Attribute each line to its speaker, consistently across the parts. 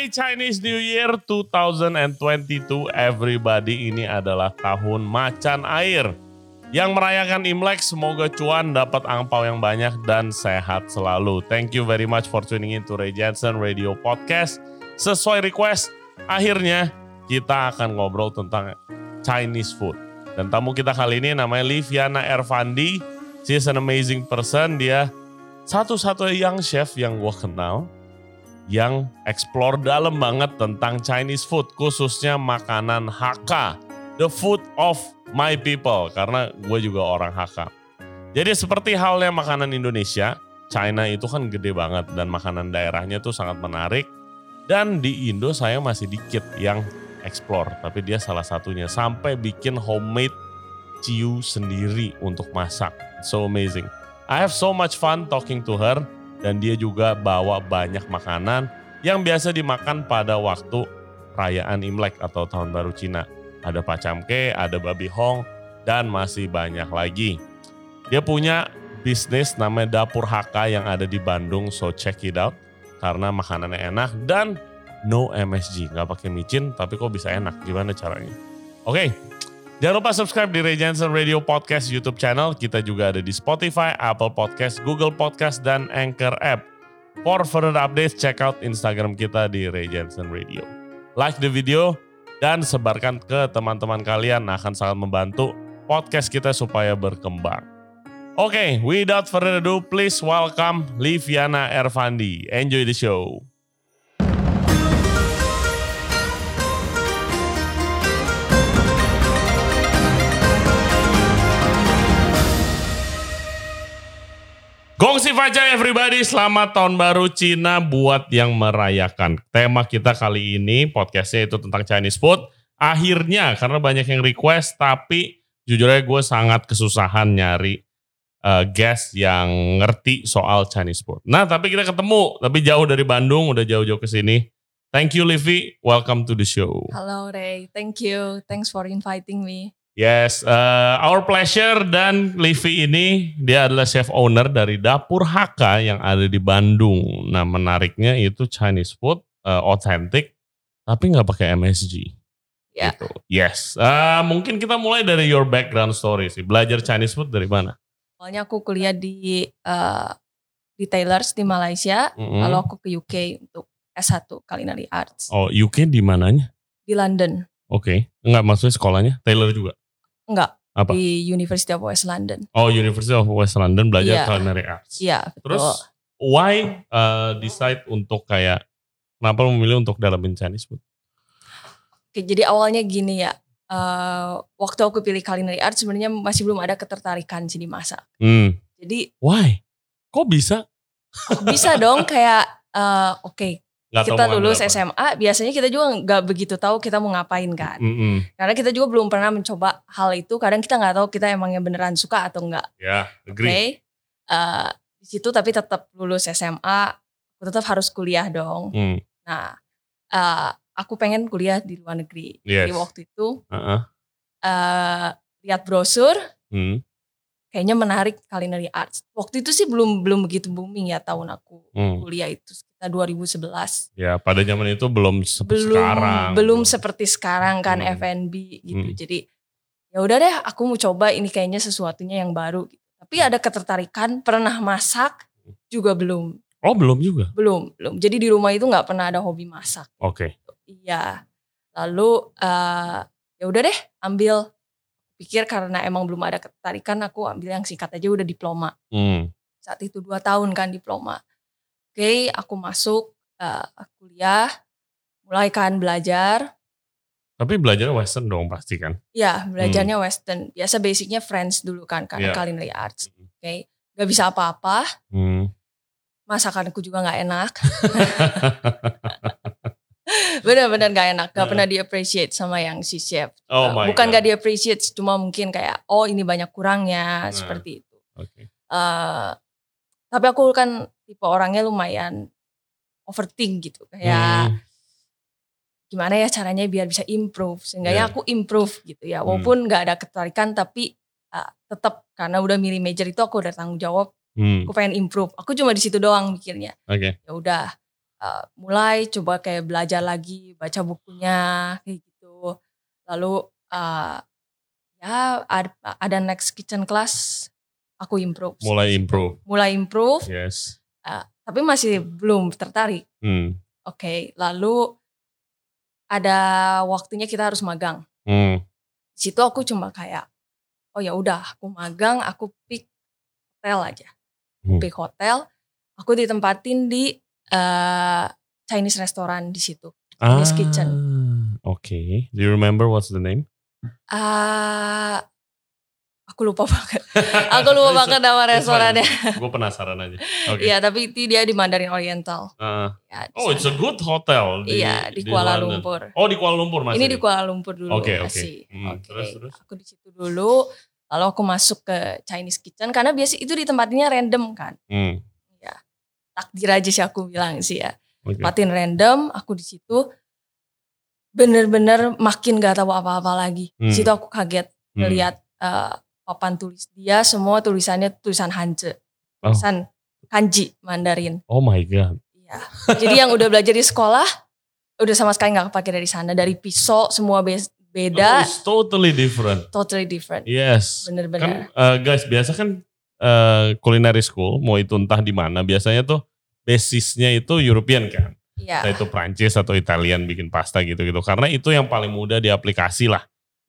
Speaker 1: Happy Chinese New Year 2022 everybody. Ini adalah tahun macan air. Yang merayakan Imlek semoga cuan dapat angpau yang banyak dan sehat selalu. Thank you very much for tuning in to Ray Jensen Radio Podcast. Sesuai request, akhirnya kita akan ngobrol tentang Chinese food. Dan tamu kita kali ini namanya Liviana Ervandi. She is an amazing person. Dia satu-satunya young chef yang gue kenal yang explore dalam banget tentang Chinese food, khususnya makanan Hakka, the food of my people, karena gue juga orang Hakka. Jadi seperti halnya makanan Indonesia, China itu kan gede banget dan makanan daerahnya tuh sangat menarik. Dan di Indo saya masih dikit yang explore, tapi dia salah satunya sampai bikin homemade ciu sendiri untuk masak. So amazing. I have so much fun talking to her dan dia juga bawa banyak makanan yang biasa dimakan pada waktu perayaan Imlek atau Tahun Baru Cina. Ada pacamke, ada babi hong, dan masih banyak lagi. Dia punya bisnis namanya Dapur HK yang ada di Bandung, so check it out. Karena makanannya enak dan no MSG, nggak pakai micin, tapi kok bisa enak? Gimana caranya? Oke, Jangan lupa subscribe di Ray Jensen Radio Podcast YouTube channel. Kita juga ada di Spotify, Apple Podcast, Google Podcast, dan Anchor App. For further updates, check out Instagram kita di Ray Jensen Radio. Like the video dan sebarkan ke teman-teman kalian nah, akan sangat membantu podcast kita supaya berkembang. Oke, okay, without further ado, please welcome Liviana Ervandi. Enjoy the show. Gongsi Faja everybody, selamat tahun baru Cina buat yang merayakan. Tema kita kali ini podcastnya itu tentang Chinese food. Akhirnya karena banyak yang request tapi jujur aja gue sangat kesusahan nyari uh, guest yang ngerti soal Chinese food. Nah tapi kita ketemu, tapi jauh dari Bandung, udah jauh-jauh ke sini. Thank you Livi, welcome to the show.
Speaker 2: Hello Ray, thank you. Thanks for inviting me.
Speaker 1: Yes, uh, our pleasure dan Livi ini dia adalah chef owner dari Dapur HK yang ada di Bandung. Nah menariknya itu Chinese food uh, authentic tapi nggak pakai MSG.
Speaker 2: Yeah.
Speaker 1: Gitu. Yes, uh, mungkin kita mulai dari your background story sih. Belajar Chinese food dari mana?
Speaker 2: Awalnya aku kuliah di uh, di Taylors di Malaysia, mm -hmm. lalu aku ke UK untuk S1 Culinary Arts.
Speaker 1: Oh UK di mananya?
Speaker 2: Di London.
Speaker 1: Oke, okay. enggak maksudnya sekolahnya Taylor juga?
Speaker 2: Enggak.
Speaker 1: Apa?
Speaker 2: Di University of West London.
Speaker 1: Oh, University of West London belajar yeah. culinary arts.
Speaker 2: Iya, yeah,
Speaker 1: Terus why uh, decide untuk kayak kenapa memilih untuk dalamin Chinese food?
Speaker 2: Oke, jadi awalnya gini ya. Uh, waktu aku pilih culinary arts sebenarnya masih belum ada ketertarikan sih di masak.
Speaker 1: Hmm.
Speaker 2: Jadi
Speaker 1: why? Kok bisa?
Speaker 2: bisa dong kayak uh, oke okay, Gak kita lulus. SMA biasanya kita juga nggak begitu tahu kita mau ngapain kan
Speaker 1: mm -hmm.
Speaker 2: karena kita juga belum pernah mencoba hal itu kadang kita nggak tahu kita emangnya beneran suka atau enggak
Speaker 1: ya yeah, agree
Speaker 2: okay? uh, di situ tapi tetap lulus SMA aku tetap harus kuliah dong
Speaker 1: mm.
Speaker 2: nah uh, aku pengen kuliah di luar negeri
Speaker 1: yes.
Speaker 2: di waktu itu
Speaker 1: uh -uh.
Speaker 2: Uh, lihat brosur
Speaker 1: mm
Speaker 2: kayaknya menarik culinary arts. Waktu itu sih belum belum begitu booming ya tahun aku
Speaker 1: hmm.
Speaker 2: kuliah itu 2011.
Speaker 1: Ya pada zaman itu belum seperti
Speaker 2: belum,
Speaker 1: sekarang.
Speaker 2: Belum seperti sekarang kan hmm. F&B gitu. Hmm. Jadi ya udah deh aku mau coba ini kayaknya sesuatunya yang baru. Gitu. Tapi ada ketertarikan pernah masak juga belum.
Speaker 1: Oh belum juga?
Speaker 2: Belum belum. Jadi di rumah itu nggak pernah ada hobi masak.
Speaker 1: Oke.
Speaker 2: Okay. Iya. Lalu uh, ya udah deh ambil pikir karena emang belum ada ketertarikan aku ambil yang singkat aja udah diploma.
Speaker 1: Hmm.
Speaker 2: Saat itu dua tahun kan diploma. Oke, okay, aku masuk uh, kuliah, mulai kan belajar.
Speaker 1: Tapi belajarnya western dong pasti kan?
Speaker 2: Iya, belajarnya hmm. western. Biasa basicnya French dulu kan karena yeah. culinary arts.
Speaker 1: Hmm.
Speaker 2: Oke, okay. gak bisa apa-apa.
Speaker 1: Hmm.
Speaker 2: Masakanku juga gak enak. Bener-bener gak enak, gak uh. pernah di appreciate sama yang si chef.
Speaker 1: Oh my
Speaker 2: Bukan
Speaker 1: God.
Speaker 2: gak di appreciate, cuma mungkin kayak oh ini banyak kurangnya nah. seperti itu.
Speaker 1: Okay.
Speaker 2: Uh, tapi aku kan tipe orangnya lumayan overthink gitu, kayak hmm. gimana ya caranya biar bisa improve, sehingga yeah. aku improve gitu ya, walaupun hmm. gak ada ketertarikan tapi uh, tetap karena udah milih major itu aku udah tanggung jawab,
Speaker 1: hmm.
Speaker 2: aku pengen improve. Aku cuma di situ doang mikirnya.
Speaker 1: Okay.
Speaker 2: Ya udah uh, mulai coba kayak belajar lagi baca bukunya kayak gitu lalu uh, ya ada, ada next kitchen class aku improve
Speaker 1: Mulai improve.
Speaker 2: mulai improve
Speaker 1: Yes.
Speaker 2: Uh, tapi masih belum tertarik
Speaker 1: Hmm.
Speaker 2: oke lalu ada waktunya kita harus magang
Speaker 1: Hmm.
Speaker 2: di situ aku cuma kayak oh ya udah aku magang aku pick hotel aja
Speaker 1: Hmm.
Speaker 2: pick hotel aku ditempatin di eh, Chinese restaurant di situ Chinese kitchen.
Speaker 1: Ah, Oke. Do you remember what's the name?
Speaker 2: ah aku lupa banget aku lupa banget nama restorannya
Speaker 1: Gue penasaran aja. Oke.
Speaker 2: Iya tapi dia di Mandarin Oriental
Speaker 1: Ah.
Speaker 2: ya, di
Speaker 1: oh, it's a
Speaker 2: sana.
Speaker 1: good hotel. Di,
Speaker 2: iya di, Kuala
Speaker 1: London.
Speaker 2: Lumpur
Speaker 1: Oh, di Kuala Lumpur masih.
Speaker 2: ini di Kuala Lumpur dulu
Speaker 1: Oke, oke.
Speaker 2: masih
Speaker 1: Hmm,
Speaker 2: Oke.
Speaker 1: terus, terus?
Speaker 2: aku di situ dulu lalu aku masuk ke Chinese kitchen karena biasa itu ditempatinnya random kan
Speaker 1: Hmm.
Speaker 2: takdir aja sih aku bilang sih ya
Speaker 1: Oke.
Speaker 2: tempatin random aku di situ bener-bener makin gak tahu apa-apa lagi
Speaker 1: Hmm.
Speaker 2: di situ aku kaget
Speaker 1: Hmm.
Speaker 2: melihat eh, papan tulis dia semua tulisannya tulisan Hanje
Speaker 1: Oh.
Speaker 2: tulisan kanji Mandarin
Speaker 1: Oh my god.
Speaker 2: Iya. jadi yang udah belajar di sekolah udah sama sekali nggak kepake dari sana dari pisau semua be-
Speaker 1: Oh,
Speaker 2: beda
Speaker 1: it's totally different.
Speaker 2: totally different
Speaker 1: Yes.
Speaker 2: bener-bener
Speaker 1: Kan eh, guys, biasa kan eh, culinary school mau itu entah di mana biasanya tuh basisnya itu European kan.
Speaker 2: Iya.
Speaker 1: Entah itu Prancis atau Italian bikin pasta gitu-gitu. Karena itu yang paling mudah diaplikasi lah.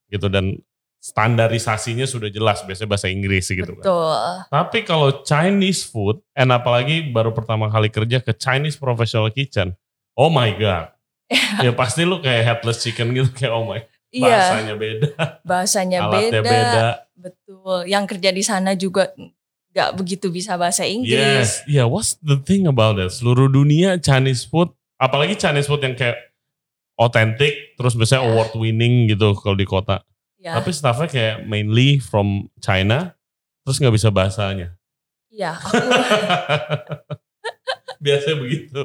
Speaker 1: Gitu dan standarisasinya sudah jelas biasanya bahasa Inggris gitu kan.
Speaker 2: betul
Speaker 1: Tapi kalau Chinese food, and apalagi baru pertama kali kerja ke Chinese professional kitchen, oh my god. ya pasti lu kayak headless chicken gitu kayak oh my.
Speaker 2: iya
Speaker 1: Bahasanya beda,
Speaker 2: bahasanya beda,
Speaker 1: beda.
Speaker 2: betul yang kerja di sana juga nggak begitu bisa bahasa Inggris
Speaker 1: Yes, yeah. What's the thing about that? Seluruh dunia Chinese food, apalagi Chinese food yang kayak authentic, terus biasanya
Speaker 2: Yeah.
Speaker 1: award winning gitu kalau di kota.
Speaker 2: Ya
Speaker 1: Tapi staffnya kayak mainly from China, terus nggak bisa bahasanya.
Speaker 2: iya
Speaker 1: Biasanya begitu.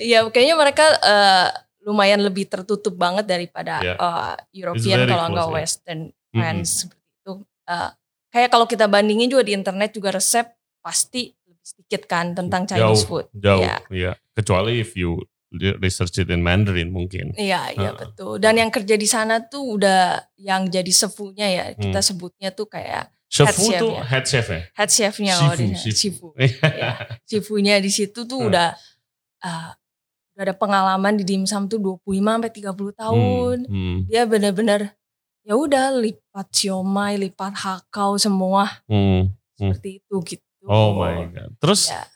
Speaker 2: Iya, kayaknya mereka eh, lumayan lebih tertutup banget daripada
Speaker 1: Yeah.
Speaker 2: eh,
Speaker 1: It's
Speaker 2: European kalau nggak
Speaker 1: yeah.
Speaker 2: Western friends seperti itu. Eh, kayak kalau kita bandingin juga di internet juga resep pasti lebih sedikit kan tentang Chinese
Speaker 1: Jauh,
Speaker 2: food.
Speaker 1: Jauh,
Speaker 2: Iya.
Speaker 1: iya. Kecuali if you research it in Mandarin mungkin.
Speaker 2: Iya, iya betul. Dan yang kerja di sana tuh udah yang jadi sefunya ya, kita
Speaker 1: Hmm.
Speaker 2: sebutnya tuh kayak
Speaker 1: Chef
Speaker 2: chef
Speaker 1: tuh
Speaker 2: ya.
Speaker 1: head chef ya?
Speaker 2: head chefnya
Speaker 1: Shifu, shifu.
Speaker 2: Shifu. Iya. Shifunya di situ tuh
Speaker 1: Hmm.
Speaker 2: udah eh, udah ada pengalaman di dimsum tuh 25 sampai 30 tahun.
Speaker 1: Hmm, hmm,
Speaker 2: dia bener-bener ya udah lipat siomay, lipat hakau semua
Speaker 1: hmm. Hmm.
Speaker 2: seperti itu gitu.
Speaker 1: Oh my god. Terus
Speaker 2: Ya.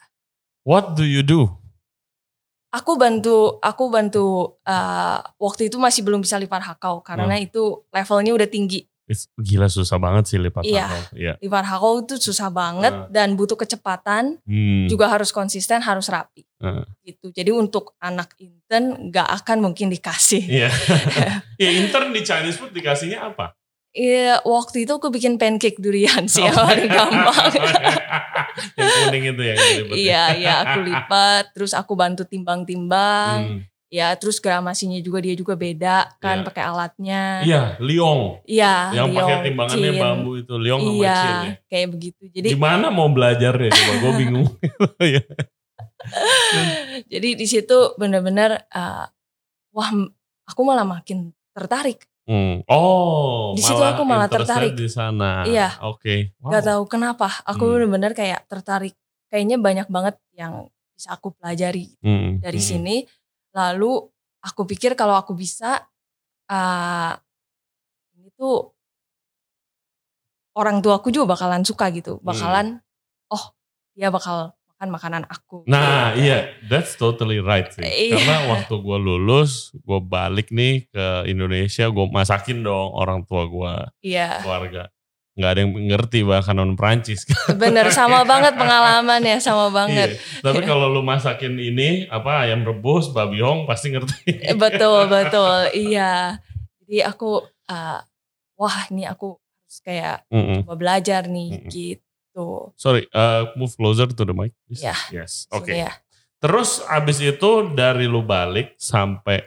Speaker 1: what do you do?
Speaker 2: Aku bantu, aku bantu uh, waktu itu masih belum bisa lipat hakau karena
Speaker 1: Hmm.
Speaker 2: itu levelnya udah tinggi.
Speaker 1: It's, gila susah banget sih lipat
Speaker 2: Iya.
Speaker 1: hakau. Iya.
Speaker 2: Lipat hakau itu susah banget
Speaker 1: Hmm.
Speaker 2: dan butuh kecepatan,
Speaker 1: Hmm.
Speaker 2: juga harus konsisten, harus rapi.
Speaker 1: Hmm.
Speaker 2: Gitu. Jadi untuk anak intern nggak akan mungkin dikasih.
Speaker 1: Iya. ya intern di Chinese food dikasihnya apa?
Speaker 2: Iya, waktu itu aku bikin pancake durian sih
Speaker 1: Oh.
Speaker 2: yang paling gampang.
Speaker 1: yang kuning itu yang ribet.
Speaker 2: Iya, iya aku lipat, terus aku bantu timbang-timbang.
Speaker 1: Hmm.
Speaker 2: Ya, terus gramasinya juga dia juga beda kan
Speaker 1: Iya.
Speaker 2: pakai alatnya.
Speaker 1: Iya, liong.
Speaker 2: Iya,
Speaker 1: yang pakai timbangannya
Speaker 2: cin.
Speaker 1: bambu itu, liong sama
Speaker 2: Iya,
Speaker 1: cin ya.
Speaker 2: kayak begitu. Jadi
Speaker 1: Gimana mau belajar ya coba gue bingung. Iya.
Speaker 2: jadi di situ benar-benar eh, wah aku malah makin tertarik.
Speaker 1: Hmm. Oh,
Speaker 2: Di situ aku malah tertarik.
Speaker 1: di sana.
Speaker 2: Iya.
Speaker 1: Oke. Wow.
Speaker 2: Gak tahu kenapa, aku
Speaker 1: Hmm.
Speaker 2: benar-benar kayak tertarik. Kayaknya banyak banget yang bisa aku pelajari
Speaker 1: Hmm,
Speaker 2: dari
Speaker 1: hmm.
Speaker 2: sini. Lalu aku pikir kalau aku bisa eh ini tuh orang tuaku juga bakalan suka gitu, bakalan oh dia bakal makan makanan aku.
Speaker 1: Nah iya, that's totally right sih.
Speaker 2: Iya.
Speaker 1: Karena waktu gue lulus, gue balik nih ke Indonesia, gue masakin dong orang tua gue,
Speaker 2: Iya,
Speaker 1: keluarga. Nggak ada yang ngerti bahkan non Prancis.
Speaker 2: bener sama banget pengalamannya sama banget.
Speaker 1: Iya. Tapi kalau lu masakin ini apa ayam rebus, babi hong pasti ngerti.
Speaker 2: Eh, Betul betul, iya. Jadi aku eh, wah ini aku harus kayak
Speaker 1: Mm-mm.
Speaker 2: coba belajar nih
Speaker 1: Mm-mm.
Speaker 2: gitu.
Speaker 1: Sorry, uh, move closer to the mic. please.
Speaker 2: Ya.
Speaker 1: Yes. Oke.
Speaker 2: ya.
Speaker 1: Terus abis itu dari lu balik sampai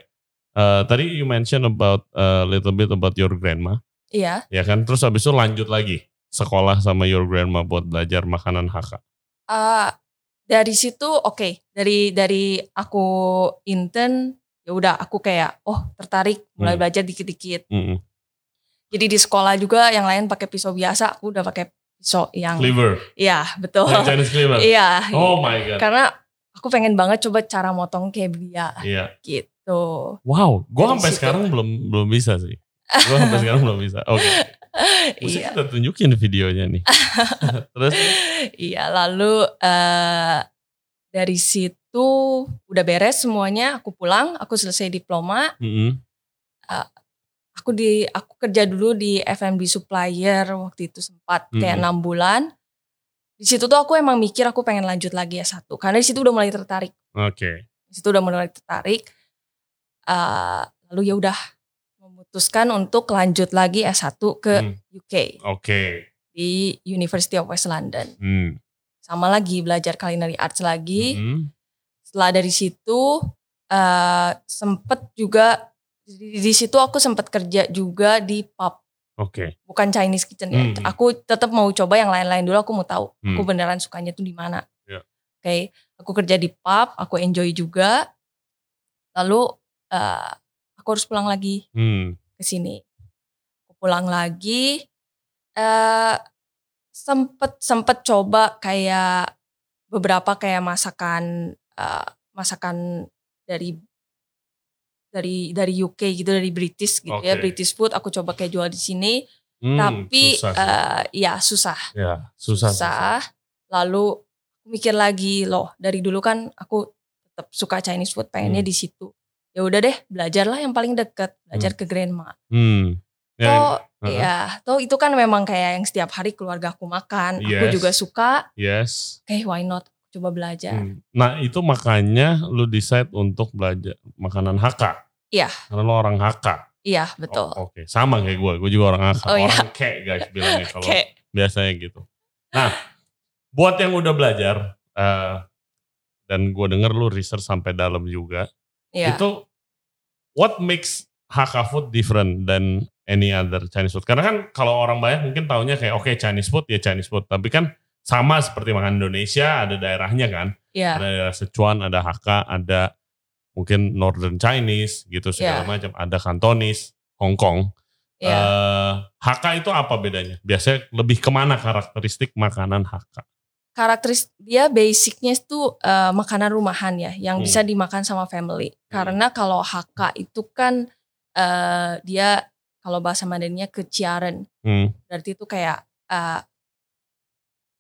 Speaker 1: uh, tadi you mention about a little bit about your grandma,
Speaker 2: Iya.
Speaker 1: ya kan? Terus abis itu lanjut lagi sekolah sama your grandma buat belajar makanan Hakka.
Speaker 2: Eh, dari situ oke dari dari aku intern ya udah aku kayak oh tertarik mulai
Speaker 1: Hmm.
Speaker 2: belajar dikit-dikit
Speaker 1: Mm-mm.
Speaker 2: jadi di sekolah juga yang lain pakai pisau biasa aku udah pakai pisau yang
Speaker 1: Cleaver.
Speaker 2: iya betul
Speaker 1: Yang Chinese cleaver.
Speaker 2: iya
Speaker 1: Oh my god.
Speaker 2: karena aku pengen banget coba cara motong kayak dia
Speaker 1: Iya.
Speaker 2: gitu
Speaker 1: Wow,
Speaker 2: Dari
Speaker 1: sampai
Speaker 2: situ.
Speaker 1: sekarang belum belum bisa sih. Gue sampai sekarang belum bisa. Oke. Mesti
Speaker 2: iya
Speaker 1: kita tunjukin videonya nih. Terus
Speaker 2: iya lalu eh dari situ udah beres semuanya aku pulang aku selesai diploma
Speaker 1: mm-mm.
Speaker 2: Aku di aku kerja dulu di F&B supplier waktu itu sempat kayak
Speaker 1: Mhm.
Speaker 2: enam bulan di situ tuh aku emang mikir aku pengen lanjut lagi ya satu karena di situ udah mulai tertarik
Speaker 1: Oke.
Speaker 2: di situ udah mulai tertarik Eh, lalu ya udah memutuskan untuk lanjut lagi S1 ke
Speaker 1: Hmm.
Speaker 2: UK
Speaker 1: Oke.
Speaker 2: di University of West London
Speaker 1: Hmm.
Speaker 2: sama lagi belajar culinary arts lagi
Speaker 1: Mm-mm.
Speaker 2: setelah dari situ eh sempet juga di, di situ aku sempat kerja juga di pub
Speaker 1: Oke.
Speaker 2: bukan Chinese kitchen ya.
Speaker 1: Hmm.
Speaker 2: Aku tetap mau coba yang lain-lain dulu. Aku mau tahu
Speaker 1: Hmm.
Speaker 2: aku beneran sukanya tuh di mana.
Speaker 1: Ya.
Speaker 2: Oke, aku kerja di pub, aku enjoy juga. Lalu eh, aku harus pulang lagi
Speaker 1: Hmm.
Speaker 2: ke sini. Aku pulang lagi. eh sempet sempet coba kayak beberapa kayak masakan eh, masakan dari dari dari UK gitu dari British gitu ya
Speaker 1: Oke.
Speaker 2: British food aku coba kayak jual di sini
Speaker 1: Hmm,
Speaker 2: tapi
Speaker 1: susah
Speaker 2: eh, ya susah
Speaker 1: ya susah. susah.
Speaker 2: susah lalu aku mikir lagi loh dari dulu kan aku tetap suka Chinese food pengennya
Speaker 1: Hmm.
Speaker 2: di situ ya udah deh belajarlah yang paling deket belajar ke grandma
Speaker 1: Hmm. Ya,
Speaker 2: toh
Speaker 1: uh-uh.
Speaker 2: ya toh itu kan memang kayak yang setiap hari keluarga aku makan aku
Speaker 1: Yes.
Speaker 2: juga suka
Speaker 1: yes.
Speaker 2: oke why not coba belajar
Speaker 1: Hmm. Nah itu makanya lu decide untuk belajar makanan Hakka.
Speaker 2: Iya.
Speaker 1: Karena lu orang Hakka.
Speaker 2: iya betul
Speaker 1: Oh, Oke, sama kayak gue. Gue juga orang Hakka.
Speaker 2: Oh, iya.
Speaker 1: orang kek guys bilangnya kalau
Speaker 2: oke
Speaker 1: biasanya gitu. Nah, buat yang udah belajar eh, dan gue denger lu research sampai dalam juga,
Speaker 2: ya
Speaker 1: itu what makes Hakka food different than any other Chinese food? Karena kan kalau orang banyak mungkin taunya kayak oke Chinese food ya Chinese food, tapi kan sama seperti makan Indonesia ada daerahnya kan,
Speaker 2: ya
Speaker 1: ada daerah Sichuan, ada Hakka, ada mungkin Northern Chinese gitu segala
Speaker 2: Ya.
Speaker 1: macam, ada Cantonese, Hong Kong.
Speaker 2: ya
Speaker 1: Eh, Hakka itu apa bedanya? Biasanya lebih ke mana karakteristik makanan Hakka?
Speaker 2: karakteris dia basicnya itu eh, makanan rumahan ya yang
Speaker 1: Hmm.
Speaker 2: bisa dimakan sama family karena kalau HK itu kan eh, dia kalau bahasa Mandarinnya keciaran
Speaker 1: Hmm.
Speaker 2: berarti itu kayak eh,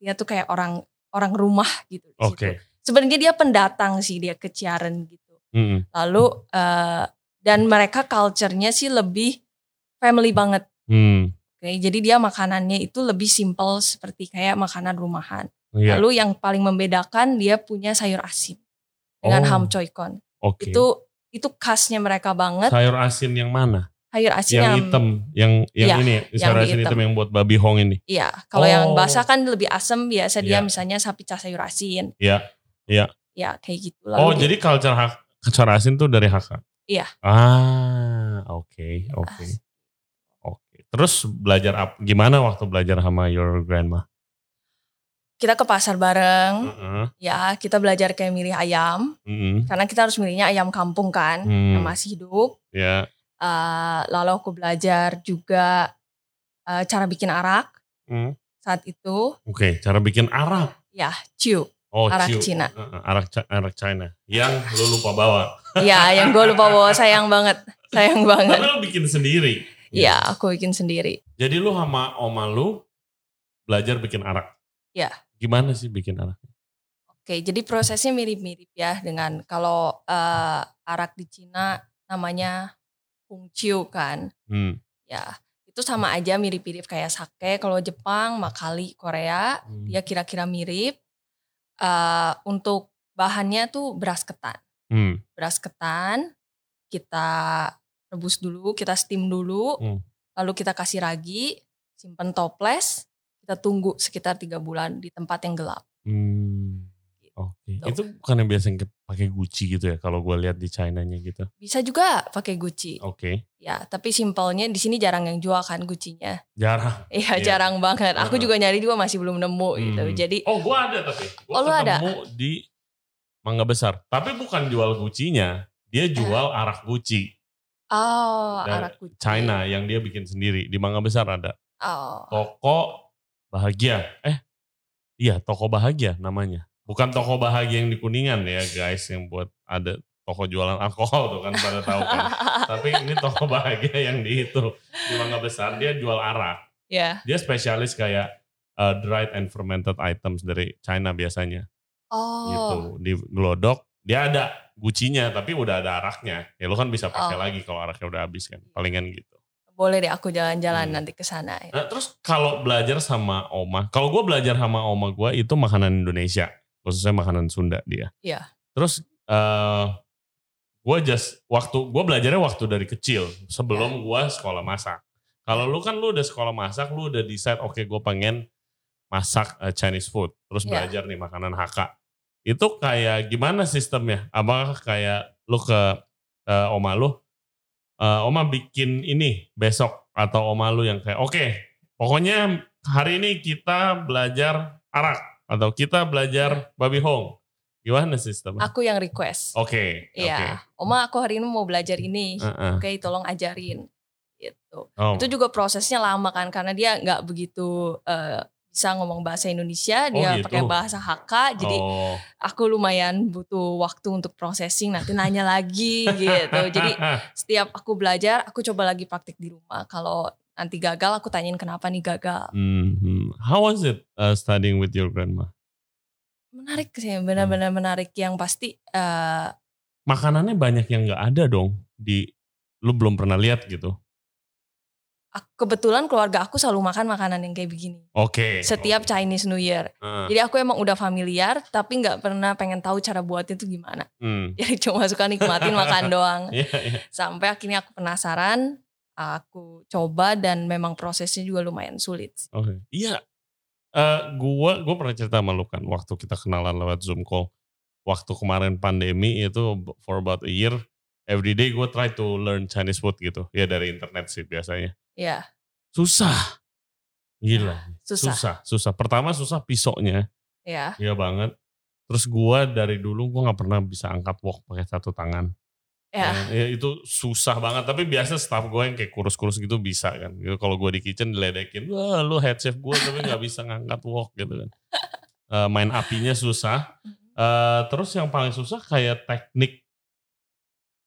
Speaker 2: dia tuh kayak orang orang rumah gitu di situ.
Speaker 1: Oke.
Speaker 2: sebenarnya dia pendatang sih dia keciaran gitu
Speaker 1: Hmm.
Speaker 2: lalu eh, dan mereka culture-nya sih lebih family banget
Speaker 1: Hmm.
Speaker 2: Oke, jadi dia makanannya itu lebih simple seperti kayak makanan rumahan.
Speaker 1: Iya.
Speaker 2: Lalu yang paling membedakan dia punya sayur asin
Speaker 1: Oh.
Speaker 2: dengan ham choi kon.
Speaker 1: Oke.
Speaker 2: Itu itu khasnya mereka banget.
Speaker 1: sayur asin yang mana?
Speaker 2: Sayur asin
Speaker 1: yang
Speaker 2: yang,
Speaker 1: hitam, yang yang
Speaker 2: Iya,
Speaker 1: ini,
Speaker 2: yang
Speaker 1: asin
Speaker 2: hitam.
Speaker 1: hitam yang buat babi hong ini.
Speaker 2: Iya, kalau yang
Speaker 1: Oh.
Speaker 2: basah kan lebih asam biasa dia
Speaker 1: Iya.
Speaker 2: misalnya sapi cah sayur asin.
Speaker 1: Iya, iya.
Speaker 2: Ya kayak gitu.
Speaker 1: oh,
Speaker 2: dia-
Speaker 1: jadi culture hak, sayur asin tuh dari Hakka?
Speaker 2: Iya.
Speaker 1: Ah, oke, oke. Oke. Terus belajar apa? Gimana waktu belajar sama your grandma?
Speaker 2: kita ke pasar bareng.
Speaker 1: Heeh.
Speaker 2: Ya, kita belajar kayak milih ayam
Speaker 1: Mm-mm.
Speaker 2: karena kita harus milihnya ayam kampung kan
Speaker 1: Hmm.
Speaker 2: yang masih hidup.
Speaker 1: Ya.
Speaker 2: Eh, lalu aku belajar juga eh, cara bikin arak
Speaker 1: Hmm.
Speaker 2: saat itu.
Speaker 1: Oke, cara bikin arak.
Speaker 2: Ya, ciu.
Speaker 1: Oh,
Speaker 2: Arak
Speaker 1: ciu.
Speaker 2: Cina.
Speaker 1: Heeh, arak arak China. Yang lu lupa bawa.
Speaker 2: Iya, yang gue lupa bawa sayang banget, sayang banget.
Speaker 1: Tapi lu bikin sendiri.
Speaker 2: Iya, aku bikin sendiri.
Speaker 1: Jadi lu sama oma lu belajar bikin arak.
Speaker 2: Iya.
Speaker 1: Gimana sih bikin arak?
Speaker 2: Oke, jadi prosesnya mirip-mirip ya dengan kalau eh, arak di Cina namanya Hongqiu kan.
Speaker 1: Hmm.
Speaker 2: Ya, itu sama aja mirip-mirip kayak sake. Kalau Jepang, makali Korea,
Speaker 1: Hmm.
Speaker 2: dia kira-kira mirip. Eh, untuk bahannya tuh beras ketan.
Speaker 1: Hmm.
Speaker 2: Beras ketan kita rebus dulu, kita steam dulu,
Speaker 1: Hmm.
Speaker 2: lalu kita kasih ragi, simpen toples, kita tunggu sekitar tiga bulan di tempat yang gelap.
Speaker 1: Hmm. Oke.
Speaker 2: Tuh.
Speaker 1: Itu bukan yang biasa yang ke- pakai Gucci gitu ya kalau gue lihat di China-nya gitu.
Speaker 2: Bisa juga pakai Gucci.
Speaker 1: Oke.
Speaker 2: Ya, tapi simpelnya di sini jarang yang jual kan Gucci-nya.
Speaker 1: Jarang.
Speaker 2: Iya,
Speaker 1: Iya.
Speaker 2: jarang banget. Aku juga nyari juga masih belum nemu gitu.
Speaker 1: Hmm.
Speaker 2: Jadi
Speaker 1: Oh gue ada tapi. Gue
Speaker 2: Oh, lu ada?
Speaker 1: di Mangga Besar. Tapi bukan jual Gucci-nya. Dia jual arak Gucci.
Speaker 2: oh,
Speaker 1: Dan
Speaker 2: arak Gucci.
Speaker 1: China yang dia bikin sendiri. Di Mangga Besar ada.
Speaker 2: Oh.
Speaker 1: Toko Bahagia. Eh, iya Toko Bahagia namanya. Bukan Toko Bahagia yang di Kuningan ya guys. Yang buat ada toko jualan alkohol tuh kan pada tahu kan. Tapi ini Toko Bahagia yang di itu. Di Mangga Besar dia jual arak.
Speaker 2: ya.
Speaker 1: Dia spesialis kayak uh, dried and fermented items dari China biasanya. gitu.
Speaker 2: Oh.
Speaker 1: Di Glodok dia ada gucinya tapi udah ada araknya. Ya lu kan bisa pakai
Speaker 2: Oh.
Speaker 1: lagi kalau araknya udah habis kan. Palingan gitu.
Speaker 2: Boleh deh aku jalan-jalan
Speaker 1: Hmm.
Speaker 2: nanti ke sana. ya.
Speaker 1: Nah, terus kalau belajar sama oma, kalau gue belajar sama oma gue itu makanan Indonesia, khususnya makanan Sunda dia.
Speaker 2: Iya.
Speaker 1: Terus eh gue just waktu gue belajarnya waktu dari kecil sebelum gue sekolah masak. Kalau lu kan lu udah sekolah masak, lu udah decide oke gue pengen masak eh, Chinese food, terus
Speaker 2: Iya.
Speaker 1: belajar nih makanan Hakka. Itu kayak gimana sistemnya? Apakah kayak lu ke eh, oma lu, eh, oma bikin ini besok atau oma lu yang kayak oke, pokoknya hari ini kita belajar arak atau kita belajar babi hong. Gimana sistemnya?
Speaker 2: Aku yang request.
Speaker 1: Oke, oke.
Speaker 2: Iya. Oma aku hari ini mau belajar ini.
Speaker 1: Heeh.
Speaker 2: Oke, tolong ajarin. Gitu.
Speaker 1: Oh,
Speaker 2: Itu juga prosesnya lama kan karena dia nggak begitu eh, bisa ngomong bahasa Indonesia, dia
Speaker 1: gitu.
Speaker 2: pakai bahasa Hakka. Jadi
Speaker 1: oh.
Speaker 2: aku lumayan butuh waktu untuk processing nanti nanya lagi gitu. Jadi setiap aku belajar, aku coba lagi praktik di rumah. Kalau nanti gagal, aku tanyain kenapa nih gagal.
Speaker 1: Mhm. How was it uh, studying with your grandma?
Speaker 2: Menarik sih, benar-benar menarik. Yang pasti eh,
Speaker 1: Makanannya banyak yang nggak ada dong di lu belum pernah lihat gitu.
Speaker 2: aku- kebetulan keluarga aku selalu makan makanan yang kayak begini.
Speaker 1: Oke.
Speaker 2: Setiap
Speaker 1: oke.
Speaker 2: Chinese New Year.
Speaker 1: Ah,
Speaker 2: Jadi aku emang udah familiar, tapi nggak pernah pengen tahu cara buatnya itu gimana.
Speaker 1: hmm.
Speaker 2: Jadi cuma suka nikmatin makan doang.
Speaker 1: Iya, iya.
Speaker 2: Sampai akhirnya aku penasaran, aku coba dan memang prosesnya juga lumayan sulit.
Speaker 1: Oke. Iya. Eh, gua gua pernah cerita sama lu kan waktu kita kenalan lewat Zoom call. Waktu kemarin pandemi itu for about a year every day gue try to learn Chinese food gitu. Ya dari internet sih biasanya.
Speaker 2: Ya,
Speaker 1: Susah. Gila.
Speaker 2: susah.
Speaker 1: Susah, susah. Pertama susah pisoknya.
Speaker 2: Ya,
Speaker 1: Iya banget. Terus gua dari dulu gua nggak pernah bisa angkat wok pakai satu tangan.
Speaker 2: Ya.
Speaker 1: Ya itu susah banget. Tapi biasa staff gue yang kayak kurus-kurus gitu bisa kan. Gitu, Kalau gue di kitchen diledekin, wah lu head chef gue tapi nggak bisa ngangkat wok gitu kan. Eh, main apinya susah. Eh, terus yang paling susah kayak teknik.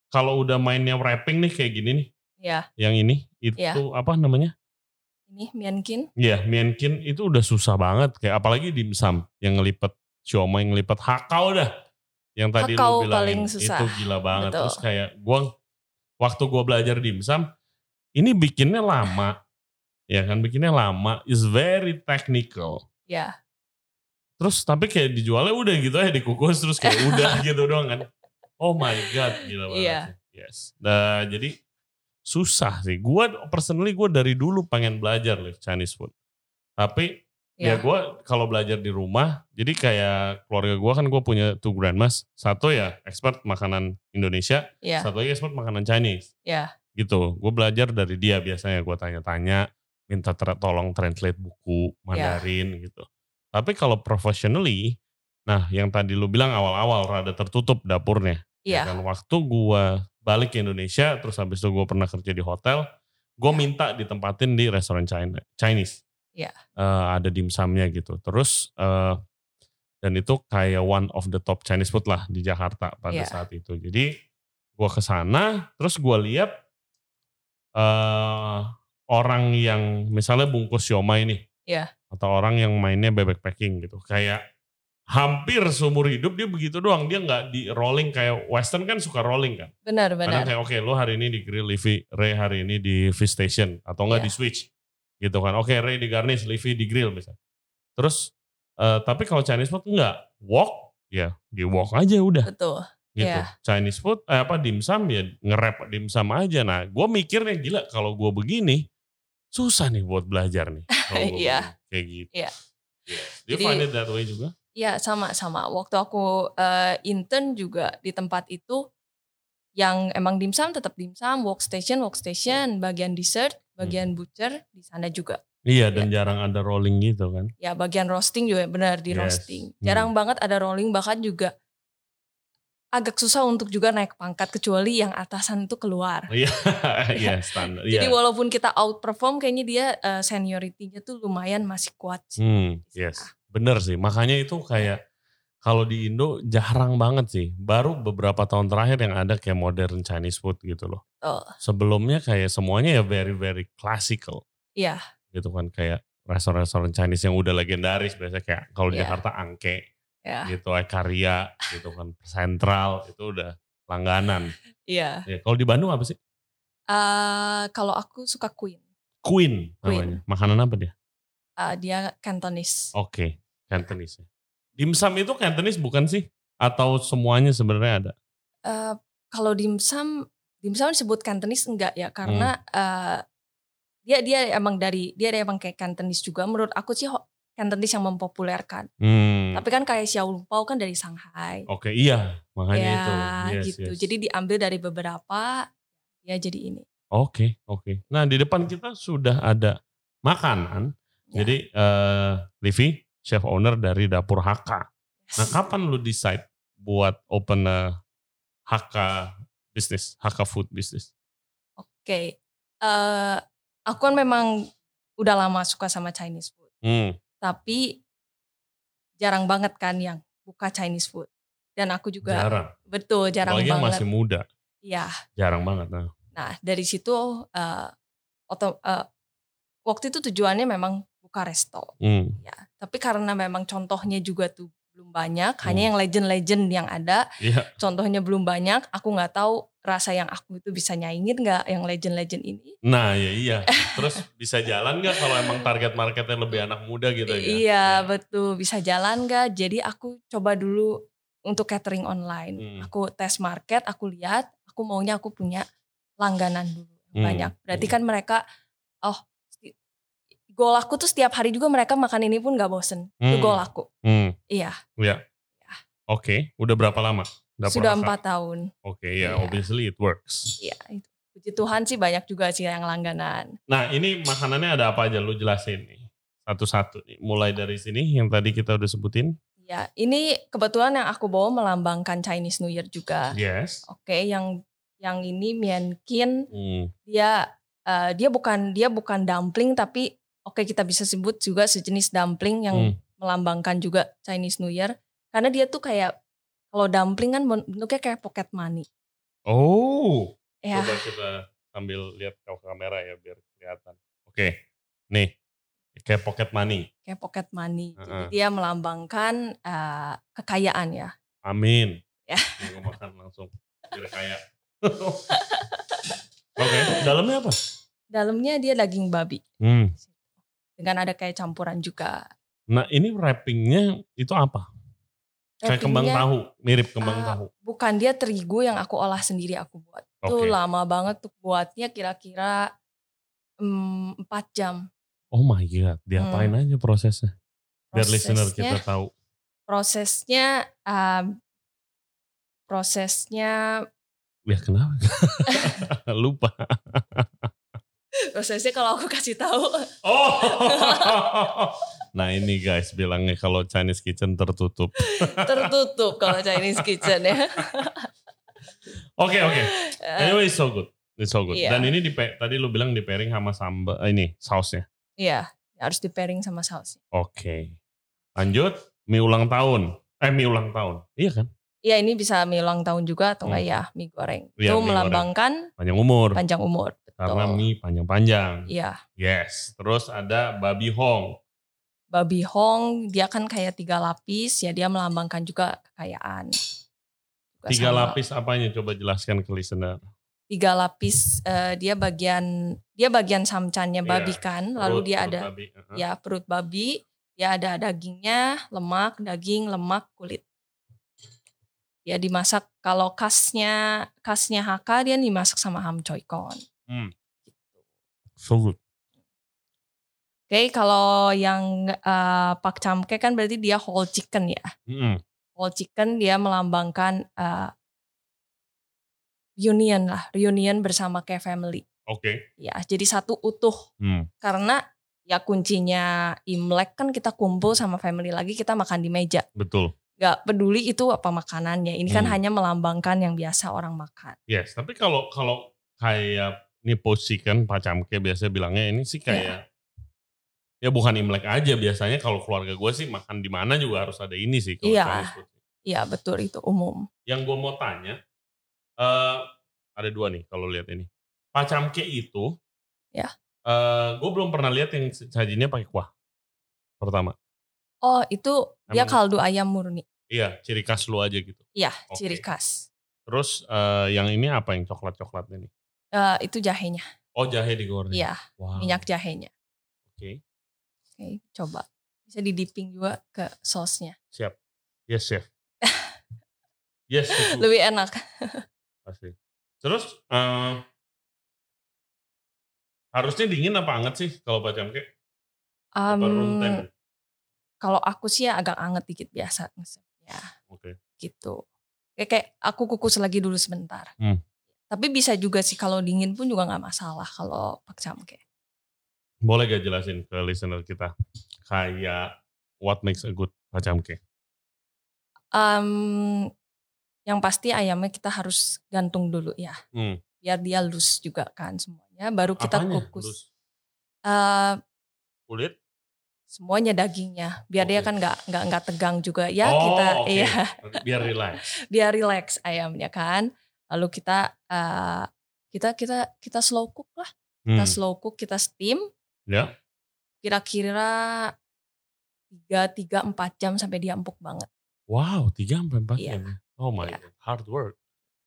Speaker 1: Kalau udah mainnya wrapping nih kayak gini nih,
Speaker 2: Ya,
Speaker 1: yang ini itu
Speaker 2: Iya.
Speaker 1: apa namanya?
Speaker 2: ini Miankin.
Speaker 1: Iya, mienkin itu udah susah banget. Kayak apalagi dimsum yang ngelipet siomay, yang ngelipet hakau dah. Yang tadi
Speaker 2: Hakau
Speaker 1: lu bilang itu gila banget.
Speaker 2: Betul.
Speaker 1: Terus kayak gua waktu gua belajar dimsum, ini bikinnya lama. ya kan bikinnya lama, is very technical.
Speaker 2: Ya,
Speaker 1: Terus tapi kayak dijualnya udah gitu aja dikukus terus kayak udah gitu doang kan. Oh my god, gila banget. Sih. Yes. Nah, jadi susah sih. Gua personally gue dari dulu pengen belajar loh Chinese food. Tapi ya,
Speaker 2: ya.
Speaker 1: gue kalau belajar di rumah, jadi kayak keluarga gue kan gue punya two grandmas. Satu ya expert makanan Indonesia,
Speaker 2: Ya,
Speaker 1: satu lagi expert makanan Chinese.
Speaker 2: ya.
Speaker 1: Gitu. Gue belajar dari dia biasanya gue tanya-tanya, minta ter- tolong translate buku
Speaker 2: Ya.
Speaker 1: Mandarin gitu. Tapi kalau professionally, nah yang tadi lu bilang awal-awal rada tertutup dapurnya. Ya
Speaker 2: Iya.
Speaker 1: kan waktu gua balik ke Indonesia, terus habis itu gua pernah kerja di hotel, gue minta ditempatin di restoran China, Chinese.
Speaker 2: Iya.
Speaker 1: Eh, ada dimsumnya gitu. Terus eh, dan itu kayak one of the top Chinese food lah di Jakarta pada
Speaker 2: Iya.
Speaker 1: saat itu. Jadi gua ke sana, terus gua lihat eh orang yang misalnya bungkus siomay nih,
Speaker 2: Iya.
Speaker 1: atau orang yang mainnya bebek packing gitu, kayak hampir seumur hidup dia begitu doang dia nggak di rolling kayak western kan suka rolling kan
Speaker 2: Benar,
Speaker 1: kadang
Speaker 2: benar.
Speaker 1: kayak oke lo hari ini di grill Livi Ray hari ini di fish station atau enggak
Speaker 2: Iya.
Speaker 1: di switch gitu kan oke Ray di garnish Livi di grill misalnya terus eh, tapi kalau Chinese food enggak wok ya di wok aja udah
Speaker 2: Betul.
Speaker 1: gitu
Speaker 2: Iya.
Speaker 1: Chinese food eh, apa dimsum ya nge-wrap dimsum aja nah gue mikirnya gila kalau gue begini susah nih buat belajar nih
Speaker 2: Iya.
Speaker 1: kayak gitu
Speaker 2: Iya.
Speaker 1: Yeah. Do you
Speaker 2: Jadi-
Speaker 1: find it that way juga
Speaker 2: Iya sama-sama. Waktu aku uh, intern juga di tempat itu yang emang dimsum tetap dimsum, workstation workstation, bagian dessert, bagian hmm. butcher di sana juga.
Speaker 1: Iya dan ya. jarang ada rolling gitu kan.
Speaker 2: Ya bagian roasting juga benar di yes. roasting. Hmm. Jarang hmm. banget ada rolling bahkan juga agak susah untuk juga naik pangkat kecuali yang atasan itu keluar.
Speaker 1: Iya, iya standar.
Speaker 2: Jadi yeah. walaupun kita outperform kayaknya dia uh, seniority-nya tuh lumayan masih kuat sih.
Speaker 1: Hmm, yes. Bener sih. Makanya itu kayak kalau di Indo jarang banget sih. Baru beberapa tahun terakhir yang ada kayak modern Chinese food gitu loh. Oh. Sebelumnya kayak semuanya ya very very classical.
Speaker 2: Iya.
Speaker 1: Gitu kan kayak restoran-restoran Chinese yang udah legendaris biasanya kayak kalau di yeah. Jakarta Angke ya. gitu karya gitu kan sentral itu udah langganan
Speaker 2: iya
Speaker 1: ya, kalau di Bandung apa sih
Speaker 2: uh, kalau aku suka Queen
Speaker 1: Queen namanya Queen. makanan apa dia
Speaker 2: uh, dia Cantonese
Speaker 1: oke okay. Cantonese. Dimsum itu Cantonese bukan sih atau semuanya sebenarnya ada
Speaker 2: uh, kalau dimsum dimsum disebut Cantonese enggak ya karena hmm. uh, dia dia emang dari dia emang kayak Cantonese juga menurut aku sih Cantonese yang mempopulerkan. Hmm. Tapi kan kayak Xiao Pao kan dari Shanghai.
Speaker 1: Oke, okay, iya, makanya ya, itu.
Speaker 2: Yes, gitu. Yes. Jadi diambil dari beberapa ya jadi ini.
Speaker 1: Oke, okay, oke. Okay. Nah, di depan kita sudah ada makanan. Ya. Jadi uh, Livi, chef owner dari dapur HK. Nah, kapan lu decide buat open uh, HK bisnis, HK food business?
Speaker 2: Oke. Okay. Uh, eh, aku kan memang udah lama suka sama Chinese food. Hmm tapi jarang banget kan yang buka Chinese food. Dan aku juga
Speaker 1: jarang.
Speaker 2: betul jarang Apalagi banget.
Speaker 1: masih muda.
Speaker 2: Iya.
Speaker 1: Jarang banget. Nah,
Speaker 2: nah dari situ uh, oto, uh, waktu itu tujuannya memang buka resto. Hmm. Ya, tapi karena memang contohnya juga tuh belum banyak, hmm. hanya yang legend-legend yang ada. Yeah. Contohnya belum banyak, aku nggak tahu rasa yang aku itu bisa nyaingin nggak yang legend-legend ini.
Speaker 1: Nah ya iya, terus bisa jalan nggak kalau emang target marketnya lebih anak muda gitu ya?
Speaker 2: Iya ya. betul, bisa jalan nggak? Jadi aku coba dulu untuk catering online. Hmm. Aku tes market, aku lihat, aku maunya aku punya langganan dulu hmm. banyak. Berarti hmm. kan mereka, oh goal aku tuh setiap hari juga mereka makan ini pun gak bosen. Hmm. Itu goal aku. Hmm. Iya.
Speaker 1: Iya. Ya. Oke, okay. udah berapa lama?
Speaker 2: Dapur Sudah empat tahun.
Speaker 1: Oke, okay, ya yeah. obviously it works.
Speaker 2: Iya, itu. Puji Tuhan sih banyak juga sih yang langganan.
Speaker 1: Nah ini makanannya ada apa aja? Lu jelasin nih. Satu-satu nih. Mulai dari sini yang tadi kita udah sebutin.
Speaker 2: Ya, ini kebetulan yang aku bawa melambangkan Chinese New Year juga.
Speaker 1: Yes.
Speaker 2: Oke, okay, yang yang ini Miankin. Hmm. Dia uh, dia bukan dia bukan dumpling tapi oke kita bisa sebut juga sejenis dumpling yang hmm. melambangkan juga Chinese New Year karena dia tuh kayak kalau dumpling kan bentuknya kayak pocket money.
Speaker 1: Oh. Ya. Coba kita sambil lihat ke kamera ya biar kelihatan. Oke. Nih. Kayak pocket money.
Speaker 2: Kayak pocket money. Uh -huh. Jadi dia melambangkan uh, kekayaan ya.
Speaker 1: Amin. Ya. Gue makan langsung. Biar kaya. Oke, okay. dalamnya apa?
Speaker 2: Dalamnya dia daging babi. Hmm dengan ada kayak campuran juga.
Speaker 1: Nah ini wrappingnya itu apa? Kayak kembang tahu, mirip kembang uh, tahu.
Speaker 2: Bukan dia terigu yang aku olah sendiri aku buat. Okay. Itu lama banget tuh buatnya kira-kira um, 4 jam.
Speaker 1: Oh my god, diapain hmm. aja prosesnya? Biar listener kita tahu.
Speaker 2: Prosesnya, um, prosesnya.
Speaker 1: Ya kenapa? Lupa.
Speaker 2: prosesnya kalau aku kasih tahu.
Speaker 1: Oh. nah ini guys bilangnya kalau Chinese kitchen tertutup.
Speaker 2: tertutup kalau Chinese kitchen ya.
Speaker 1: Oke oke. Okay. Anyway it's so good. It's so good. Yeah. Dan ini di tadi lu bilang di pairing sama sambal eh, ini sausnya.
Speaker 2: Iya, harus di pairing sama sausnya.
Speaker 1: Oke. Okay. Lanjut mie ulang tahun. Eh mie ulang tahun. Iya kan?
Speaker 2: Iya ini bisa mie ulang tahun juga atau enggak hmm. ya mie goreng. Ya, itu mie melambangkan goreng.
Speaker 1: panjang umur.
Speaker 2: Panjang umur.
Speaker 1: Karena mie panjang-panjang.
Speaker 2: Iya.
Speaker 1: Yes. Terus ada babi hong.
Speaker 2: Babi hong dia kan kayak tiga lapis ya dia melambangkan juga kekayaan.
Speaker 1: Juga tiga sama. lapis apanya? Coba jelaskan ke listener.
Speaker 2: Tiga lapis uh, dia bagian dia bagian samcannya yeah. babi kan, lalu perut, dia perut ada babi. Uh -huh. ya perut babi, dia ada dagingnya, lemak, daging, lemak, kulit ya dimasak kalau khasnya khasnya HK dia dimasak sama ham choi kon. Hmm.
Speaker 1: So good.
Speaker 2: Oke, kalau yang uh, pak camke kan berarti dia whole chicken ya.
Speaker 1: Mm-mm.
Speaker 2: Whole chicken dia melambangkan uh, reunion lah, reunion bersama kayak family.
Speaker 1: Oke.
Speaker 2: Ya, jadi satu utuh.
Speaker 1: Hmm.
Speaker 2: Karena ya kuncinya Imlek kan kita kumpul sama family lagi, kita makan di meja.
Speaker 1: Betul.
Speaker 2: Gak peduli itu apa makanannya. Ini kan
Speaker 1: Hmm.
Speaker 2: hanya melambangkan yang biasa orang makan.
Speaker 1: Yes, tapi kalau kalau kayak nipo chicken pacamke biasa bilangnya ini sih kayak ya bukan Imlek aja biasanya kalau keluarga gue sih makan di mana juga harus ada ini sih kalau
Speaker 2: Iya.
Speaker 1: Food.
Speaker 2: Iya betul itu umum.
Speaker 1: Yang gue mau tanya eh ada dua nih kalau lihat ini. Pacamke itu
Speaker 2: Ya.
Speaker 1: eh gue belum pernah lihat yang sajinya pakai kuah. Pertama.
Speaker 2: Oh itu dia
Speaker 1: Emang-
Speaker 2: kaldu ayam murni.
Speaker 1: Iya, ciri khas lu aja gitu.
Speaker 2: Iya
Speaker 1: Oke.
Speaker 2: ciri khas.
Speaker 1: Terus eh, yang ini apa yang coklat-coklat ini?
Speaker 2: Eh, itu jahenya.
Speaker 1: Oh, jahe digoreng.
Speaker 2: Iya
Speaker 1: Wow.
Speaker 2: minyak jahenya.
Speaker 1: Oke.
Speaker 2: Oke coba. Bisa di dipping juga ke sausnya.
Speaker 1: Siap. Yes, chef. yes, chef.
Speaker 2: Lebih enak.
Speaker 1: Pasti. Terus eh, harusnya dingin apa anget sih kalau room
Speaker 2: Em,
Speaker 1: temp?
Speaker 2: Kalau aku sih ya agak anget dikit biasa ngesepnya
Speaker 1: Oke.
Speaker 2: gitu. Kayak, kayak aku kukus lagi dulu sebentar.
Speaker 1: Hmm.
Speaker 2: Tapi bisa juga sih kalau dingin pun juga nggak masalah kalau pak camke.
Speaker 1: Boleh gak jelasin ke listener kita kayak what makes a good pacamke?
Speaker 2: Em, yang pasti ayamnya kita harus gantung dulu ya,
Speaker 1: Hmm.
Speaker 2: biar dia loose juga kan semuanya. Baru kita
Speaker 1: Apanya?
Speaker 2: kukus. Eh,
Speaker 1: kulit?
Speaker 2: Semuanya dagingnya, biar dia
Speaker 1: Oke.
Speaker 2: kan nggak nggak nggak tegang juga ya
Speaker 1: oh,
Speaker 2: kita,
Speaker 1: oke.
Speaker 2: iya
Speaker 1: Biar relax.
Speaker 2: biar relax ayamnya kan. Lalu kita eh, kita kita kita slow cook lah, kita
Speaker 1: Hmm.
Speaker 2: slow cook, kita steam.
Speaker 1: Ya.
Speaker 2: Kira-kira tiga tiga empat jam sampai dia empuk banget.
Speaker 1: Wow, 3 sampai 4
Speaker 2: Iya.
Speaker 1: jam. ya? Oh my
Speaker 2: Iya.
Speaker 1: god, hard work.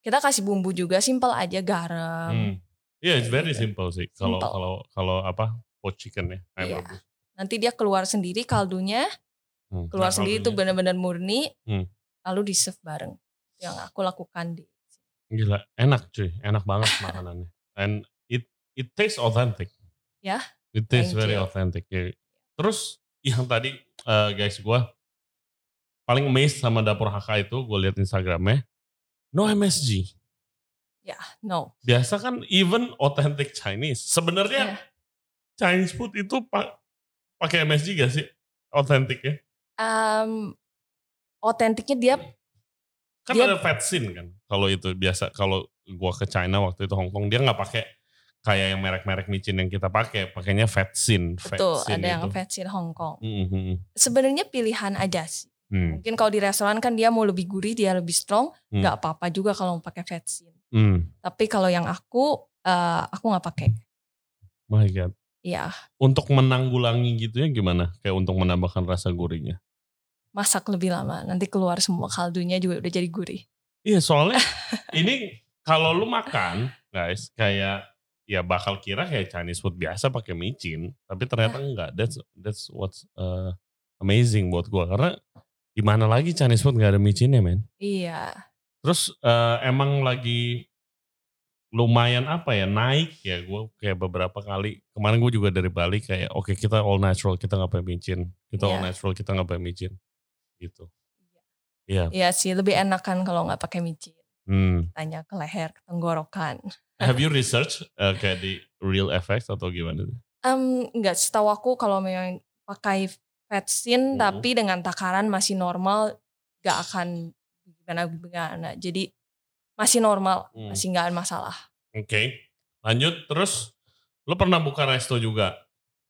Speaker 2: Kita kasih bumbu juga, simple aja garam.
Speaker 1: Hmm. Iya, it's very
Speaker 2: gitu.
Speaker 1: simple sih. Kalau kalau kalau apa? Pot chicken ya, ayam
Speaker 2: Iya.
Speaker 1: rebus.
Speaker 2: Nanti dia keluar sendiri kaldunya,
Speaker 1: Hmm.
Speaker 2: keluar
Speaker 1: Nah,
Speaker 2: sendiri itu benar-benar murni.
Speaker 1: Hmm.
Speaker 2: Lalu di serve bareng. Yang aku lakukan di
Speaker 1: Gila, enak cuy, enak banget makanannya. And it it tastes authentic.
Speaker 2: Ya,
Speaker 1: It tastes very
Speaker 2: you.
Speaker 1: authentic. Ya. Terus yang tadi eh, guys gue paling amazed sama dapur HK itu gue lihat Instagramnya no MSG.
Speaker 2: no.
Speaker 1: Biasa kan even authentic Chinese. Sebenarnya
Speaker 2: Iya.
Speaker 1: Chinese food itu pakai MSG gak sih? Authentic ya?
Speaker 2: Em, otentiknya dia
Speaker 1: Kan
Speaker 2: Dia-
Speaker 1: ada vetsin kan. Kalau itu biasa kalau gua ke China waktu itu Hong Kong dia nggak pakai kayak yang merek-merek micin yang kita pakai, pakainya vetsin.
Speaker 2: betul
Speaker 1: vetsin
Speaker 2: ada yang
Speaker 1: itu.
Speaker 2: vetsin Hong Kong.
Speaker 1: Mhm.
Speaker 2: Sebenarnya pilihan aja sih.
Speaker 1: Hmm.
Speaker 2: Mungkin kalau di restoran kan dia mau lebih gurih, dia lebih strong,
Speaker 1: Hmm.
Speaker 2: nggak apa-apa juga kalau mau pakai vetsin.
Speaker 1: Hmm.
Speaker 2: Tapi kalau yang aku, eh, aku nggak pakai.
Speaker 1: My God.
Speaker 2: Ya,
Speaker 1: Untuk menanggulangi gitu ya gimana? Kayak untuk menambahkan rasa gurihnya.
Speaker 2: masak lebih lama. Nanti keluar semua kaldunya juga udah jadi gurih.
Speaker 1: Iya soalnya ini kalau lu makan guys kayak ya bakal kira kayak Chinese food biasa pakai micin, tapi ternyata enggak. That's that's what's uh, amazing buat gua karena di mana lagi Chinese food nggak ada micinnya men.
Speaker 2: Iya,
Speaker 1: Terus eh, emang lagi lumayan apa ya naik ya gue kayak beberapa kali kemarin gue juga dari Bali kayak oke kita all natural kita nggak pakai micin kita all
Speaker 2: Iya.
Speaker 1: natural kita nggak pakai micin gitu Iya.
Speaker 2: iya sih lebih enak kan kalau nggak pakai micin.
Speaker 1: Hmm.
Speaker 2: Tanya ke leher, ke tenggorokan.
Speaker 1: Have you research eh, kayak di real effects atau gimana?
Speaker 2: Em, nggak setahu aku kalau memang pakai vetsin
Speaker 1: Hmm.
Speaker 2: tapi dengan takaran masih normal, nggak akan gimana-gimana. Jadi masih normal,
Speaker 1: Hmm.
Speaker 2: masih nggak ada masalah.
Speaker 1: Oke, lanjut terus. Lu pernah buka resto juga?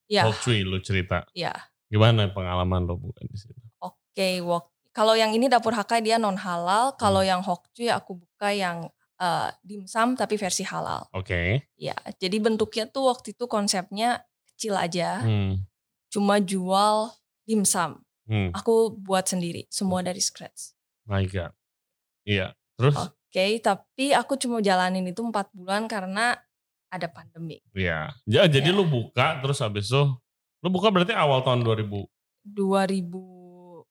Speaker 2: Ya,
Speaker 1: Hok Cui lu cerita.
Speaker 2: ya.
Speaker 1: Gimana pengalaman lo buka di situ?
Speaker 2: Oke, wok- kalau yang ini dapur Hakka dia non halal, kalau
Speaker 1: Hmm.
Speaker 2: yang Hokcuy aku buka yang eh, dimsum tapi versi halal.
Speaker 1: Oke.
Speaker 2: Ya, jadi bentuknya tuh waktu itu konsepnya kecil aja,
Speaker 1: Hmm.
Speaker 2: cuma jual dimsum.
Speaker 1: Hmm.
Speaker 2: Aku buat sendiri, semua dari scratch.
Speaker 1: My God. Iya. Terus?
Speaker 2: Oke, tapi aku cuma jalanin itu empat bulan karena ada pandemi.
Speaker 1: Iya. Ja- Jadi
Speaker 2: Ya.
Speaker 1: lu buka terus habis itu lu buka berarti awal tahun 2019.
Speaker 2: 2000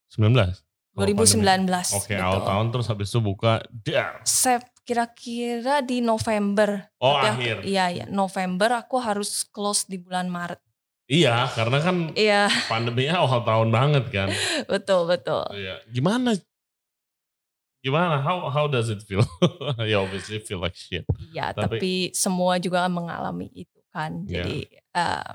Speaker 1: Awal pandemi.
Speaker 2: 2019.
Speaker 1: Oke,
Speaker 2: betul.
Speaker 1: awal tahun terus habis itu buka dar.
Speaker 2: Sep kira-kira di November.
Speaker 1: Oh,
Speaker 2: Tapi aku-
Speaker 1: akhir.
Speaker 2: Iya, iya. November aku harus close di bulan Maret.
Speaker 1: Iya, karena kan
Speaker 2: Iya,
Speaker 1: pandeminya awal tahun banget kan.
Speaker 2: betul betul.
Speaker 1: Iya. Gimana? Gimana? How how does it feel? ya obviously feel like shit.
Speaker 2: Iya,
Speaker 1: Tapi-
Speaker 2: tapi, semua juga mengalami itu kan.
Speaker 1: Iya.
Speaker 2: Jadi eh,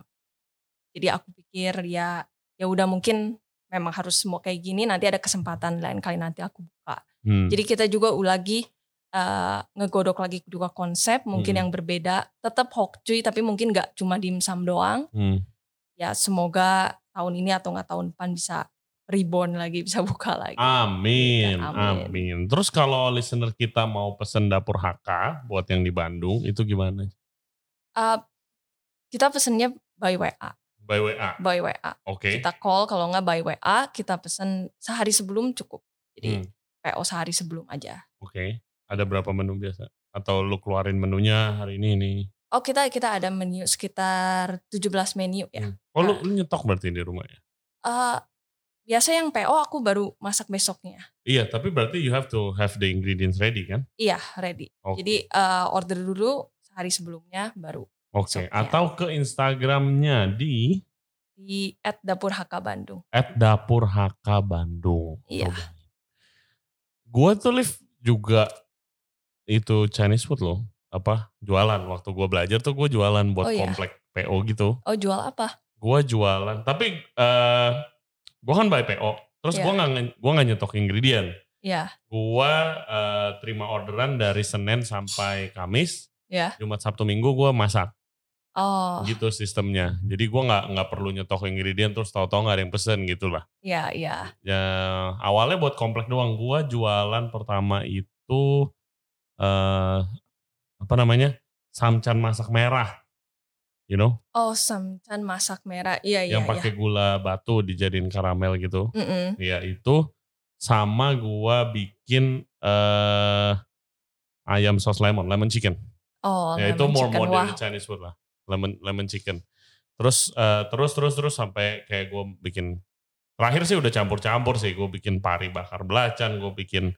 Speaker 2: jadi aku pikir ya ya udah mungkin memang harus semua kayak gini nanti ada kesempatan lain kali nanti aku buka.
Speaker 1: Hmm.
Speaker 2: Jadi kita juga lagi eh, ngegodok lagi juga konsep mungkin
Speaker 1: Hmm.
Speaker 2: yang berbeda. Tetap hokcuy tapi mungkin nggak cuma dimsum doang.
Speaker 1: Hmm.
Speaker 2: Ya semoga tahun ini atau nggak tahun depan bisa reborn lagi, bisa buka lagi.
Speaker 1: Amin,
Speaker 2: Ya,
Speaker 1: amin,
Speaker 2: amin.
Speaker 1: Terus kalau listener kita mau pesen dapur HK buat yang di Bandung, itu gimana?
Speaker 2: Eh, kita pesennya by WA,
Speaker 1: By WA,
Speaker 2: by WA.
Speaker 1: oke.
Speaker 2: Kita call kalau nggak by WA, kita pesen sehari sebelum cukup. Jadi
Speaker 1: Hmm,
Speaker 2: PO sehari sebelum aja.
Speaker 1: Oke, ada berapa menu biasa? Atau lu keluarin menunya hari ini nih?
Speaker 2: Oh kita kita ada menu sekitar 17 menu ya.
Speaker 1: Hmm. Oh lu,
Speaker 2: Nah.
Speaker 1: lu nyetok berarti di rumah ya?
Speaker 2: Eh, biasa yang PO aku baru masak besoknya.
Speaker 1: Iya, tapi berarti you have to have the ingredients ready kan?
Speaker 2: Iya ready.
Speaker 1: Oke.
Speaker 2: Jadi eh, order dulu sehari sebelumnya baru
Speaker 1: Oke,
Speaker 2: besoknya.
Speaker 1: atau ke Instagramnya di
Speaker 2: di @dapur HK Bandung.
Speaker 1: @dapur HK Bandung.
Speaker 2: Iya.
Speaker 1: Gua tuh live juga itu Chinese food loh. Apa jualan waktu gua belajar tuh gue jualan buat
Speaker 2: Oh, iya.
Speaker 1: komplek PO gitu.
Speaker 2: Oh jual apa?
Speaker 1: Gua jualan, tapi eh gua kan by PO. Terus
Speaker 2: Iya.
Speaker 1: gua nggak nge- gua nggak nyetok ingredient.
Speaker 2: Ya,
Speaker 1: Gua eh, terima orderan dari Senin sampai Kamis.
Speaker 2: ya.
Speaker 1: Jumat Sabtu Minggu gua masak.
Speaker 2: Oh,
Speaker 1: gitu sistemnya. Jadi gua nggak nggak perlu nyetok ingredient terus tahu-tahu nggak ada yang pesen gitu lah.
Speaker 2: ya, ya.
Speaker 1: Ya awalnya buat komplek doang. Gua jualan pertama itu eh apa namanya samcan masak merah, you know,
Speaker 2: Oh, samcan masak merah. Iya, iya,
Speaker 1: yang pakai
Speaker 2: iya.
Speaker 1: gula batu dijadiin karamel gitu.
Speaker 2: Mm-mm.
Speaker 1: Ya itu sama gua bikin eh ayam sos lemon, lemon chicken.
Speaker 2: Oh,
Speaker 1: ya itu
Speaker 2: lemon
Speaker 1: more
Speaker 2: chicken.
Speaker 1: modern
Speaker 2: Wah,
Speaker 1: Chinese food lah lemon lemon chicken terus eh, terus terus terus sampai kayak gue bikin terakhir sih udah campur-campur sih gue bikin pari bakar belacan gue bikin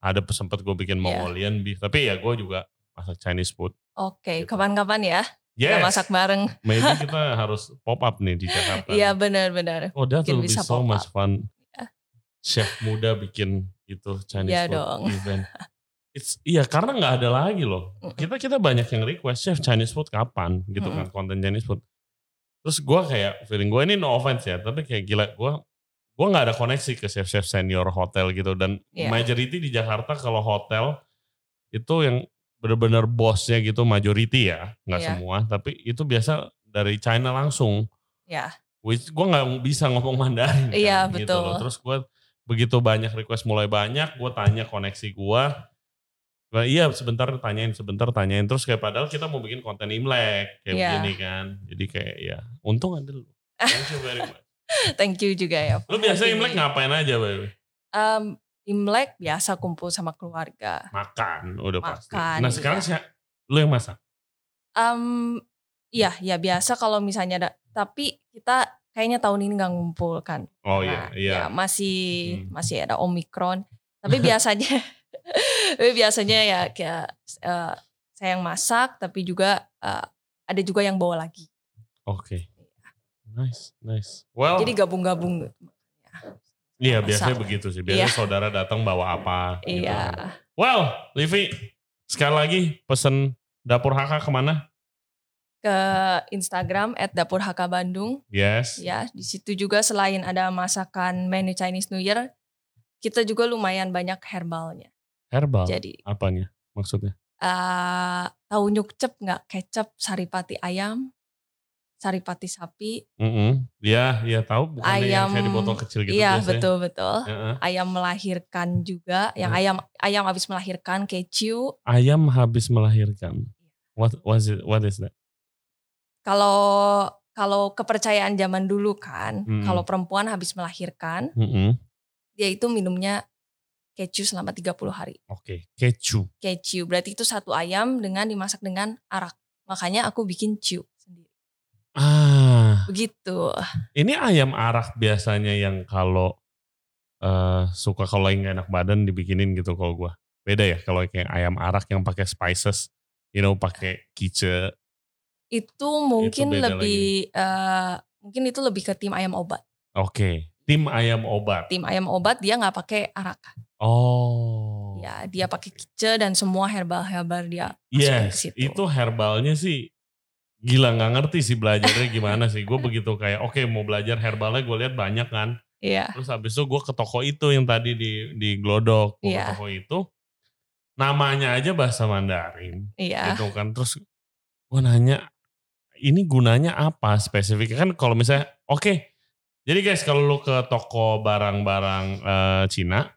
Speaker 1: ada sempet gue bikin
Speaker 2: Iya.
Speaker 1: Mongolian beef tapi ya gue juga masak Chinese food
Speaker 2: Oke,
Speaker 1: Gitu.
Speaker 2: kapan-kapan ya
Speaker 1: yes.
Speaker 2: kita masak bareng.
Speaker 1: maybe kita harus pop up nih di Jakarta.
Speaker 2: Iya, benar-benar.
Speaker 1: oh that
Speaker 2: mungkin
Speaker 1: will be
Speaker 2: bisa
Speaker 1: so much fun.
Speaker 2: Iya.
Speaker 1: chef muda bikin itu Chinese
Speaker 2: Iya
Speaker 1: food
Speaker 2: dong.
Speaker 1: event. It's, iya karena nggak ada lagi loh. Kita kita banyak yang request chef Chinese food kapan? Gitu kan konten Chinese food. Terus gue kayak feeling gue ini no offense ya tapi kayak gila gue gue nggak ada koneksi ke chef chef senior hotel gitu. Dan
Speaker 2: Iya.
Speaker 1: majority di Jakarta kalau hotel itu yang benar-benar bosnya gitu majority ya nggak
Speaker 2: Iya.
Speaker 1: semua tapi itu biasa dari China langsung
Speaker 2: Ya,
Speaker 1: which gue nggak bisa ngomong Mandarin kan,
Speaker 2: Iya,
Speaker 1: gitu
Speaker 2: betul.
Speaker 1: loh. terus gue begitu banyak request mulai banyak gue tanya koneksi gue Nah, iya sebentar tanyain sebentar tanyain terus kayak padahal kita mau bikin konten Imlek kayak
Speaker 2: Iya.
Speaker 1: begini kan jadi kayak ya untung ada lu thank you very much
Speaker 2: thank you juga ya.
Speaker 1: lu biasa Imlek ngapain aja baby
Speaker 2: Em, Imlek biasa kumpul sama keluarga.
Speaker 1: makan udah pasti
Speaker 2: Makan,
Speaker 1: nah sekarang
Speaker 2: iya.
Speaker 1: sih lu yang masak
Speaker 2: Em, iya, ya biasa kalau misalnya ada, tapi kita kayaknya tahun ini nggak ngumpul kan.
Speaker 1: oh
Speaker 2: Nah,
Speaker 1: iya iya
Speaker 2: ya masih
Speaker 1: Hmm.
Speaker 2: masih ada omikron. Tapi biasanya, tapi biasanya ya kayak eh, saya yang masak, tapi juga eh, ada juga yang bawa lagi.
Speaker 1: oke nice nice well
Speaker 2: Jadi gabung-gabung.
Speaker 1: Iya biasanya begitu sih biasanya
Speaker 2: Iya.
Speaker 1: saudara datang bawa apa gitu
Speaker 2: Iya.
Speaker 1: well Livi sekali lagi pesen dapur HK ke mana
Speaker 2: Ke Instagram @dapurhkbandung.
Speaker 1: yes
Speaker 2: Ya, di situ juga selain ada masakan menu Chinese New Year, kita juga lumayan banyak herbalnya.
Speaker 1: herbal
Speaker 2: Jadi
Speaker 1: apanya maksudnya
Speaker 2: eh tahu nyukcep nggak kecap saripati ayam, saripati sapi,
Speaker 1: Mm Iya, iya tahu bukan yang
Speaker 2: Ayam-
Speaker 1: kayak di botol kecil gitu
Speaker 2: iya
Speaker 1: biasanya.
Speaker 2: betul betul.
Speaker 1: Heeh.
Speaker 2: Ayam melahirkan juga, yang
Speaker 1: Hmm.
Speaker 2: ayam ayam habis melahirkan keju.
Speaker 1: Ayam habis melahirkan. What was it? What is that?
Speaker 2: Kalau kalau kepercayaan zaman dulu kan,
Speaker 1: Hmm.
Speaker 2: kalau perempuan habis melahirkan,
Speaker 1: Mm-mm.
Speaker 2: dia itu minumnya keju selama 30 hari.
Speaker 1: Oke, keju.
Speaker 2: Keju berarti itu satu ayam dengan dimasak dengan arak. Makanya aku bikin ciu.
Speaker 1: Ah,
Speaker 2: Begitu.
Speaker 1: ini ayam arak biasanya yang kalau eh, suka kalau yang gak enak badan dibikinin gitu kalau gua. Beda ya kalau kayak ayam arak yang pakai spices, you know, pakai kice.
Speaker 2: itu mungkin
Speaker 1: beda
Speaker 2: lebih eh, mungkin itu lebih ke tim ayam obat.
Speaker 1: Oke, tim ayam obat.
Speaker 2: Tim ayam obat dia nggak pakai araka.
Speaker 1: Oh.
Speaker 2: Ya, dia pakai kice dan semua herbal-herbal dia masukin ke
Speaker 1: Yes,
Speaker 2: situ.
Speaker 1: itu herbalnya sih gila nggak ngerti sih belajarnya gimana sih. Gue begitu kayak oke mau belajar herbalnya gue lihat banyak kan.
Speaker 2: Iya.
Speaker 1: Terus habis itu gue ke toko itu yang tadi di di Glodok, gue ke
Speaker 2: Iya.
Speaker 1: toko itu namanya aja bahasa Mandarin
Speaker 2: Iya.
Speaker 1: gitu kan. Terus gue nanya ini gunanya apa spesifiknya kan kalau misalnya oke. Jadi guys kalau lu ke toko barang-barang eh, Cina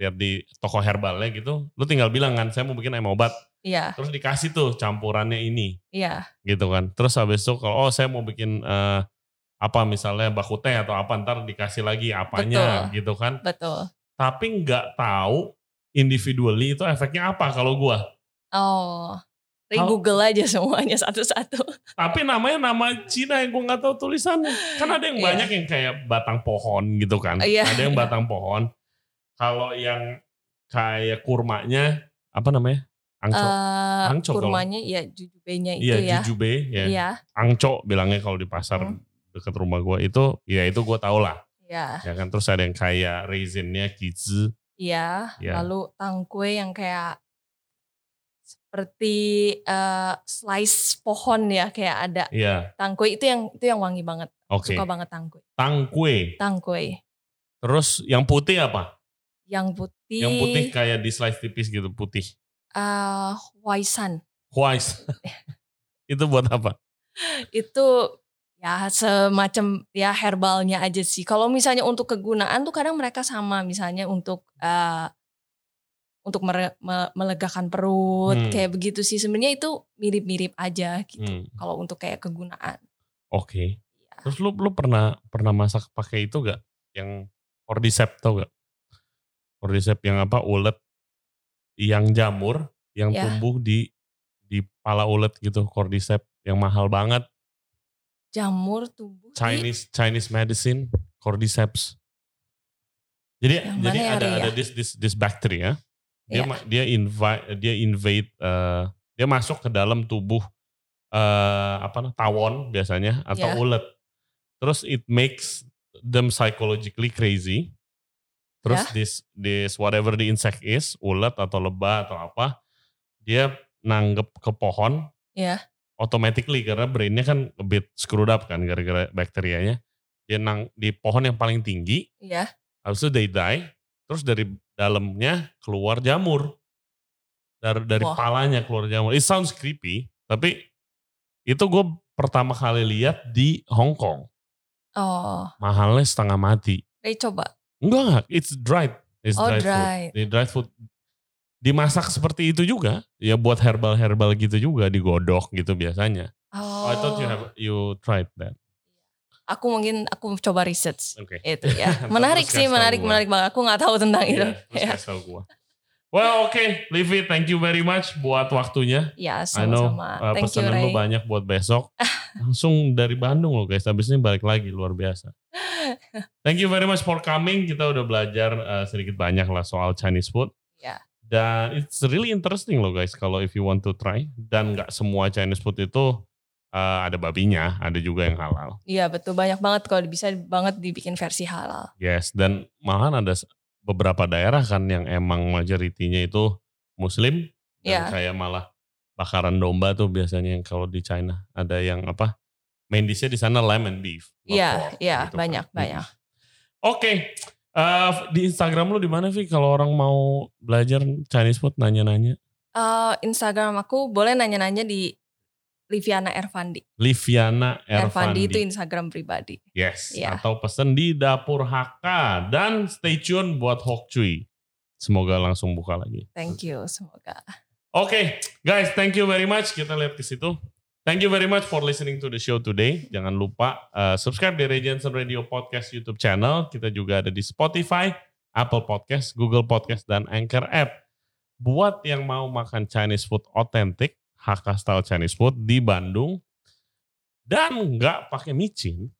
Speaker 1: lihat di toko herbalnya gitu, lu tinggal bilang kan saya mau bikin ayam obat
Speaker 2: Iya.
Speaker 1: terus dikasih tuh campurannya ini
Speaker 2: Iya.
Speaker 1: gitu kan terus habis itu kalau oh saya mau bikin eh, apa misalnya baku teh atau apa ntar dikasih lagi apanya gitu kan
Speaker 2: Betul.
Speaker 1: tapi nggak tahu individually itu efeknya apa kalau gua
Speaker 2: Oh.
Speaker 1: Kalau-
Speaker 2: Google aja semuanya satu-satu.
Speaker 1: tapi namanya nama Cina yang gua nggak tahu tulisannya kan ada yang
Speaker 2: Iya.
Speaker 1: banyak yang kayak batang pohon gitu kan
Speaker 2: Iya,
Speaker 1: ada yang batang pohon kalau yang kayak kurmanya apa namanya angco
Speaker 2: Eh,
Speaker 1: Angco kalau-
Speaker 2: kurmanya ya jujubenya itu
Speaker 1: iya
Speaker 2: ya.
Speaker 1: jujube ya
Speaker 2: Iya.
Speaker 1: angco bilangnya kalau di pasar
Speaker 2: Hmm.
Speaker 1: dekat rumah gua itu ya itu gua tau lah
Speaker 2: Iya.
Speaker 1: ya kan terus ada yang kayak raisinnya kizi
Speaker 2: Iya.
Speaker 1: Iya.
Speaker 2: Lalu tangkue yang kayak seperti eh, slice pohon ya kayak ada
Speaker 1: Iya,
Speaker 2: tangkue itu yang itu yang wangi banget.
Speaker 1: oke.
Speaker 2: Suka banget tangkue.
Speaker 1: Tangkue.
Speaker 2: Tangkue.
Speaker 1: Terus yang putih apa?
Speaker 2: Yang putih.
Speaker 1: Yang putih kayak di slice tipis gitu putih.
Speaker 2: eh, waisan.
Speaker 1: White. itu buat apa?
Speaker 2: Itu ya semacam ya herbalnya aja sih. Kalau misalnya untuk kegunaan tuh kadang mereka sama misalnya untuk eh, untuk mere- me- melegakan perut
Speaker 1: Hmm.
Speaker 2: kayak begitu sih. Sebenarnya itu mirip-mirip aja gitu.
Speaker 1: Hmm,
Speaker 2: Kalau untuk kayak kegunaan.
Speaker 1: Oke.
Speaker 2: Ya.
Speaker 1: Terus lu lu pernah pernah masak pakai itu gak? Yang cordyceps tau gak? Cordyceps yang apa? Ulet yang jamur yang
Speaker 2: Ya.
Speaker 1: tumbuh di di pala ulet gitu, cordyceps yang mahal banget.
Speaker 2: Jamur tumbuh di
Speaker 1: Chinese Chinese medicine cordyceps. Jadi
Speaker 2: Yang
Speaker 1: jadi
Speaker 2: ya,
Speaker 1: ada
Speaker 2: Ria?
Speaker 1: ada this this this bacteria. Dia ma- dia invite dia invade eh, dia masuk ke dalam tubuh eh apa tawon biasanya atau
Speaker 2: Iya.
Speaker 1: ulet. Terus it makes them psychologically crazy. Terus
Speaker 2: Ya.
Speaker 1: this this whatever the insect is, ulet atau lebah atau apa, dia nanggep ke pohon
Speaker 2: ya
Speaker 1: automatically karena brainnya kan a bit screwed up kan gara-gara bakterianya. Dia nang di pohon yang paling tinggi,
Speaker 2: ya
Speaker 1: habis itu they die, terus dari dalamnya keluar jamur. Dari dari
Speaker 2: Wah.
Speaker 1: palanya keluar jamur. It sounds creepy, tapi itu gue pertama kali lihat di Hong Kong.
Speaker 2: oh
Speaker 1: Mahalnya setengah mati.
Speaker 2: Ray coba
Speaker 1: Enggak, it's dried. It's
Speaker 2: Oh,
Speaker 1: dried, food.
Speaker 2: dried.
Speaker 1: Di dried food. Dimasak seperti itu juga, ya buat herbal-herbal gitu juga, digodok gitu biasanya.
Speaker 2: oh,
Speaker 1: Oh, I thought you have you tried that.
Speaker 2: aku mungkin aku coba research
Speaker 1: Oke.
Speaker 2: itu ya menarik sih menarik menarik banget aku nggak tahu tentang itu
Speaker 1: Iya, terus
Speaker 2: ya.
Speaker 1: Well, oke, Livi, thank you very much buat waktunya.
Speaker 2: ya
Speaker 1: I know
Speaker 2: sama-sama
Speaker 1: uh,
Speaker 2: thank you
Speaker 1: pesanan
Speaker 2: Ray
Speaker 1: lu banyak buat besok. Langsung dari Bandung loh guys, habis ini balik lagi luar biasa. Thank you very much for coming. Kita udah belajar uh, sedikit banyak lah soal Chinese food.
Speaker 2: Ya.
Speaker 1: Dan it's really interesting loh guys kalau if you want to try. Dan nggak semua Chinese food itu uh, ada babinya, ada juga yang halal.
Speaker 2: Iya betul banyak banget kalau bisa banget dibikin versi halal
Speaker 1: Yes, dan malahan ada beberapa daerah kan yang emang majoritinya itu Muslim. Dan
Speaker 2: Iya.
Speaker 1: kayak malah bakaran domba tuh biasanya yang kalau di China ada yang apa? Main dishnya di sana lamb and beef.
Speaker 2: Iya
Speaker 1: pork,
Speaker 2: iya
Speaker 1: gitu kan.
Speaker 2: banyak
Speaker 1: Mm.
Speaker 2: banyak
Speaker 1: Oke, eh, di Instagram lu di mana Vi? Kalau orang mau belajar Chinese food nanya-nanya.
Speaker 2: Eh, Instagram aku boleh nanya-nanya di Liviana Ervandi
Speaker 1: Liviana
Speaker 2: Ervandi
Speaker 1: Ervandi.
Speaker 2: itu Instagram pribadi
Speaker 1: Yes,
Speaker 2: Iya.
Speaker 1: atau pesen di Dapur HK dan stay tune buat Hok Cuy. Semoga langsung buka lagi.
Speaker 2: thank you semoga
Speaker 1: Oke, guys, thank you very much. Kita lihat ke situ. Thank you very much for listening to the show today. Jangan lupa uh, subscribe di Jensen Radio Podcast YouTube channel. Kita juga ada di Spotify, Apple Podcast, Google Podcast, dan Anchor App. Buat yang mau makan Chinese food otentik, HK Style Chinese Food di Bandung, dan nggak pakai micin,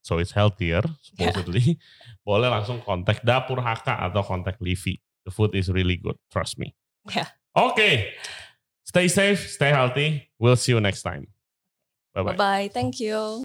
Speaker 1: so it's healthier supposedly, boleh langsung kontak Dapur HK atau kontak Livi. The food is really good, trust me.
Speaker 2: Ya.
Speaker 1: Oke, stay safe, stay healthy. We'll see you next time. Bye bye.
Speaker 2: bye bye thank you